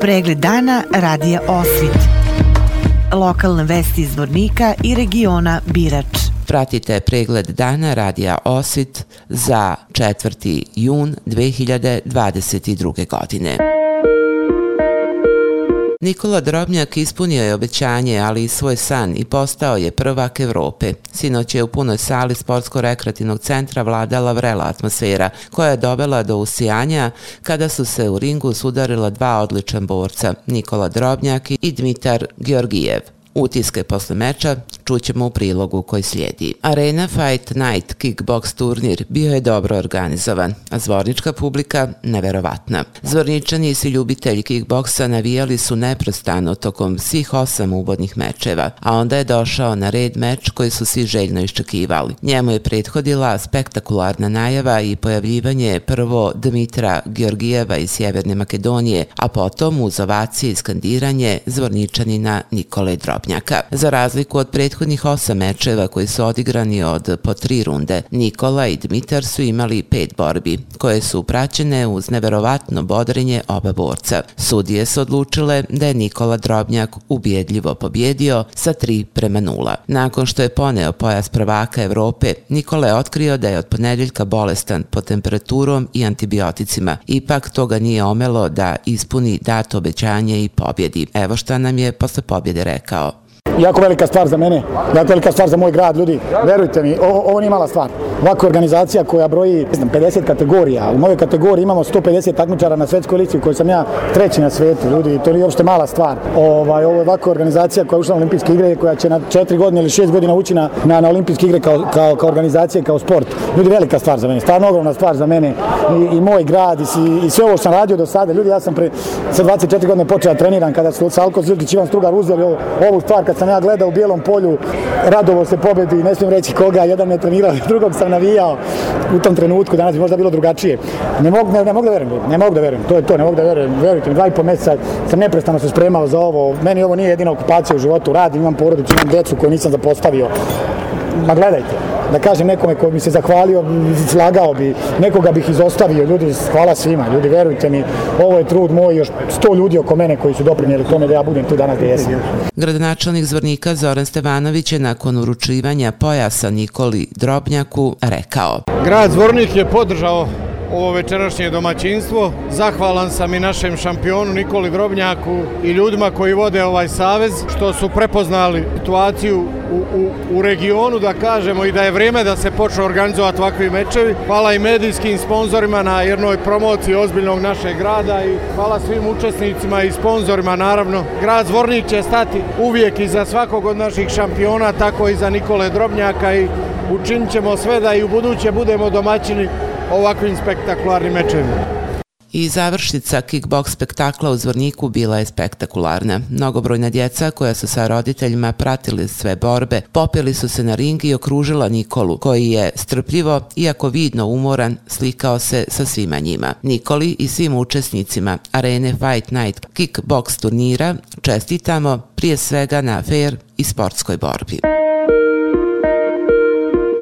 Pregled dana radija Osvit. Lokalne vesti iz Vornika i regiona Birač. Pratite pregled dana radija Osvit za 4. jun 2022. godine. Nikola Drobnjak ispunio je obećanje, ali i svoj san i postao je prvak Evrope. Sinoć je u punoj sali Sportsko-rekreativnog centra vladala vrela atmosfera, koja je dovela do usijanja kada su se u ringu sudarila dva odličan borca, Nikola Drobnjak i Dmitar Georgijev. Utiske posle meča čućemo u prilogu koji slijedi. Arena Fight Night kickbox turnir bio je dobro organizovan, a zvornička publika neverovatna. Zvorničani i svi ljubitelji kickboksa navijali su neprostano tokom svih osam uvodnih mečeva, a onda je došao na red meč koji su svi željno iščekivali. Njemu je prethodila spektakularna najava i pojavljivanje prvo Dmitra Georgijeva iz Sjeverne Makedonije, a potom uz ovacije i skandiranje zvorničanina Nikole Drobnjaka. Za razliku od prethodnih osam mečeva koji su odigrani od po tri runde, Nikola i Dmitar su imali pet borbi, koje su praćene uz neverovatno bodrenje oba borca. Sudije su odlučile da je Nikola Drobnjak ubjedljivo pobjedio sa 3 prema 0. Nakon što je poneo pojas prvaka Evrope, Nikola je otkrio da je od ponedeljka bolestan po temperaturom i antibioticima. Ipak toga nije omelo da ispuni dato obećanje i pobjedi. Evo šta nam je posle pobjede rekao jako velika stvar za mene, jako velika stvar za moj grad, ljudi, verujte mi, ovo, ovo nije mala stvar. Ovako organizacija koja broji znam, 50 kategorija, u mojoj kategoriji imamo 150 takmičara na svetskoj lici u kojoj sam ja treći na svetu, ljudi, to nije uopšte mala stvar. Ovaj, ovo je ovako organizacija koja je ušla na olimpijske igre, koja će na četiri godine ili šest godina ući na, na, na olimpijske igre kao, kao, kao organizacija, kao sport. Ljudi, velika stvar za mene, stvarno ogromna stvar za mene i, i moj grad i, i sve ovo što sam radio do sada. Ljudi, ja sam pre, sa 24 godine počeo da treniram kada su Salko Zilkić, Ivan Strugar uzeli ovu, ovu stvar kad sam sam ja gledao u bijelom polju, radovo se pobedi, ne smijem reći koga, jedan me trenirao, drugog sam navijao u tom trenutku, danas bi možda bilo drugačije. Ne mogu, ne, ne mogu da verujem, ne mogu da verujem, to je to, ne mogu da verujem, verujte mi, dva i po mjeseca sam neprestano se spremao za ovo, meni ovo nije jedina okupacija u životu, radim, imam porodicu, imam decu koju nisam zapostavio. Ma gledajte, da kažem nekome ko mi se zahvalio, slagao bi, nekoga bih izostavio, ljudi, hvala svima, ljudi, verujte mi, ovo je trud moj, još sto ljudi oko mene koji su doprinjeli tome da ja budem tu danas gdje jesam. Gradonačelnik Zvornika Zoran Stevanović je nakon uručivanja pojasa Nikoli Drobnjaku rekao. Grad Zvornik je podržao ovo večerašnje domaćinstvo. Zahvalan sam i našem šampionu Nikoli Drobnjaku i ljudima koji vode ovaj savez što su prepoznali situaciju u, u, u regionu da kažemo i da je vrijeme da se počne organizovati ovakvi mečevi. Hvala i medijskim sponzorima na jednoj promociji ozbiljnog našeg grada i hvala svim učesnicima i sponzorima naravno. Grad Zvornik će stati uvijek iza svakog od naših šampiona, tako i za Nikole Drobnjaka i učinit ćemo sve da i u buduće budemo domaćini ovakvim spektakularnim mečevima. I završnica kickbox spektakla u Zvorniku bila je spektakularna. Mnogobrojna djeca koja su sa roditeljima pratili sve borbe, popili su se na ring i okružila Nikolu, koji je strpljivo, iako vidno umoran, slikao se sa svima njima. Nikoli i svim učesnicima Arene Fight Night kickbox turnira čestitamo prije svega na fair i sportskoj borbi.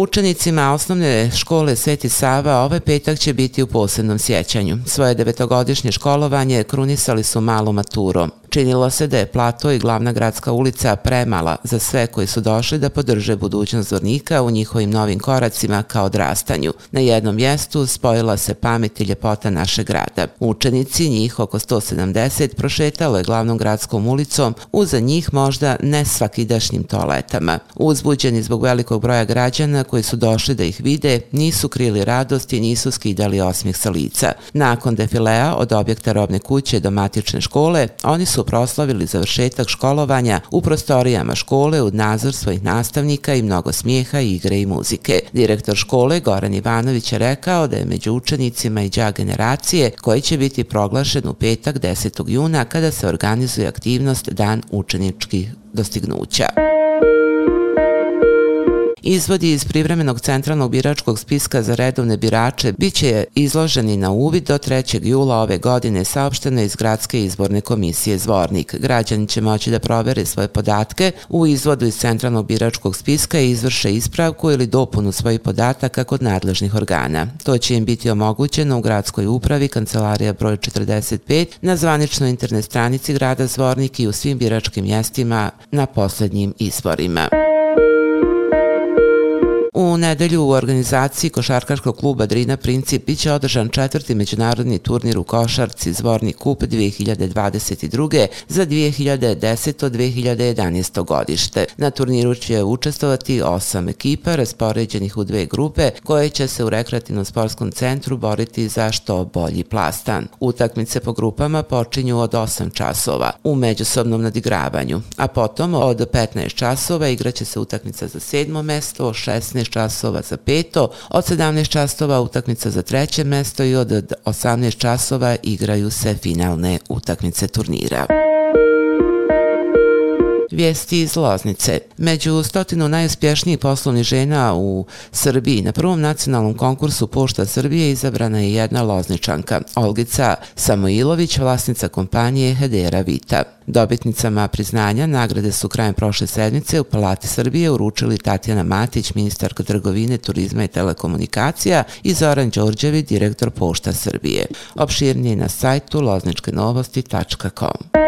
Učenicima osnovne škole Sveti Sava ovaj petak će biti u posebnom sjećanju. Svoje devetogodišnje školovanje krunisali su malom maturom. Činilo se da je plato i glavna gradska ulica premala za sve koji su došli da podrže budućnost Zvornika u njihovim novim koracima kao odrastanju. Na jednom mjestu spojila se pamet i ljepota našeg grada. Učenici, njih oko 170, prošetalo je glavnom gradskom ulicom uza njih možda ne svakidašnjim toaletama. Uzbuđeni zbog velikog broja građana koji su došli da ih vide, nisu krili radost i nisu skidali osmih sa lica. Nakon defilea od objekta robne kuće do matične škole, oni su proslavili završetak školovanja u prostorijama škole uz nazor svojih nastavnika i mnogo smijeha, igre i muzike. Direktor škole Goran Ivanović je rekao da je među učenicima i džak generacije koji će biti proglašen u petak 10. juna kada se organizuje aktivnost Dan učeničkih dostignuća. Izvodi iz privremenog centralnog biračkog spiska za redovne birače bit će izloženi na uvid do 3. jula ove godine saopšteno iz Gradske izborne komisije Zvornik. Građani će moći da provere svoje podatke u izvodu iz centralnog biračkog spiska i izvrše ispravku ili dopunu svojih podataka kod nadležnih organa. To će im biti omogućeno u gradskoj upravi Kancelarija broj 45 na zvaničnoj internet stranici grada Zvornik i u svim biračkim mjestima na posljednjim izborima. U nedelju u organizaciji Košarkaškog kluba Drina Princip biće održan četvrti međunarodni turnir u Košarci Zvorni kup 2022. za 2010-2011. godište. Na turniru će učestovati osam ekipa raspoređenih u dve grupe koje će se u rekreativnom sportskom centru boriti za što bolji plastan. Utakmice po grupama počinju od 8 časova u međusobnom nadigravanju, a potom od 15 časova igraće se utakmica za sedmo mesto, 16 časova za peto, od 17 časova utakmica za treće mesto i od 18 časova igraju se finalne utakmice turnira. Vijesti iz Loznice. Među stotinu najuspješnijih poslovnih žena u Srbiji na prvom nacionalnom konkursu Pošta Srbije izabrana je jedna lozničanka, Olgica Samoilović, vlasnica kompanije Hedera Vita. Dobitnicama priznanja nagrade su krajem prošle sedmice u Palati Srbije uručili Tatjana Matić, ministarka trgovine, turizma i telekomunikacija i Zoran Đorđevi, direktor Pošta Srbije. Opširnije na sajtu lozničkenovosti.com.